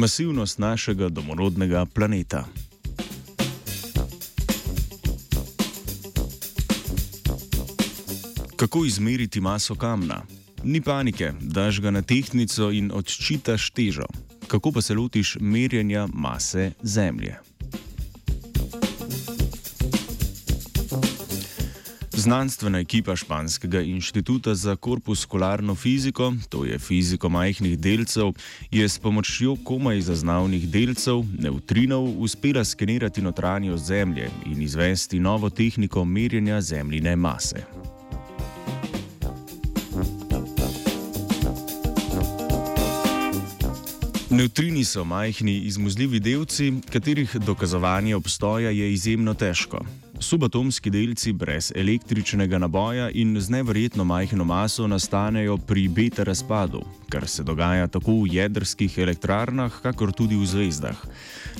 masivnost našega domorodnega planeta. Kako izmeriti maso kamna? Ni panike, daš ga na tehnico in odčitaš težo. Kako pa se lotiš merjenja mase Zemlje? Znanstvena ekipa Španskega inštituta za korpuskularno fiziko, to je fiziko majhnih delcev, je s pomočjo komaj zaznavnih delcev, nevtrinov, uspela skenirati notranjost Zemlje in izvesti novo tehniko merjenja zemljine mase. Nevtrini so majhni izmuzljivi delci, katerih dokazovanje obstoja je izjemno težko. Subatomski delci brez električnega naboja in z neverjetno majhno maso nastanejo pri beta razpadu, kar se dogaja tako v jedrskih elektrarnah, kakor tudi v zvezdah.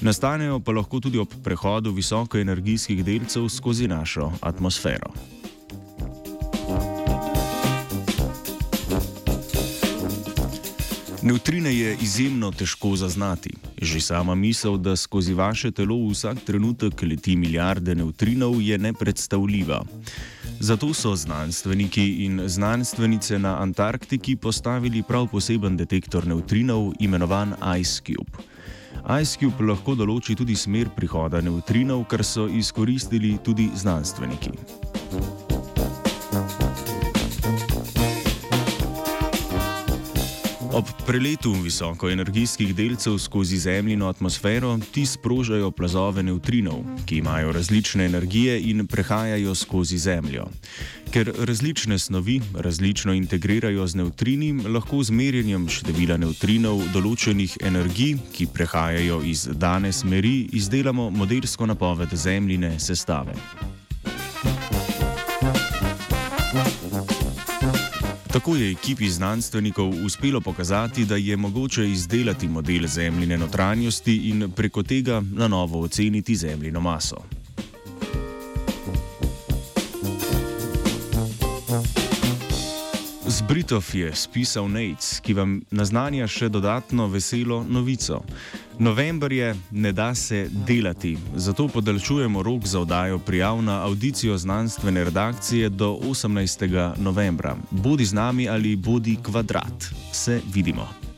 Nastanejo pa lahko tudi ob prehodu visokoenergijskih delcev skozi našo atmosfero. Neutrine je izjemno težko zaznati. Že sama misel, da skozi vaše telo vsak trenutek leti milijarde neutrinov, je nepredstavljiva. Zato so znanstveniki in znanstvenice na Antarktiki postavili prav poseben detektor neutrinov, imenovan IceCube. IceCube lahko določi tudi smer prihoda neutrinov, kar so izkoristili tudi znanstveniki. Ob preletu visokoenergijskih delcev skozi Zemljino atmosfero ti sprožajo plazove neutrinov, ki imajo različne energije in prehajajo skozi Zemljo. Ker različne snovi različno integrirajo z neutrini, lahko z merjenjem števila neutrinov določenih energij, ki prehajajo iz dane smeri, izdelamo modelsko napoved Zemljine sestave. Tako je ekipi znanstvenikov uspelo pokazati, da je mogoče izdelati model zemljine notranjosti in preko tega na novo oceniti zemljino maso. Z Britov je spisal Nates, ki vam naznanja še dodatno veselo novico. November je, ne da se delati, zato podaljšujemo rok za oddajo prijav na audicijo znanstvene redakcije do 18. novembra. Bodi z nami ali bodi kvadrat. Se vidimo.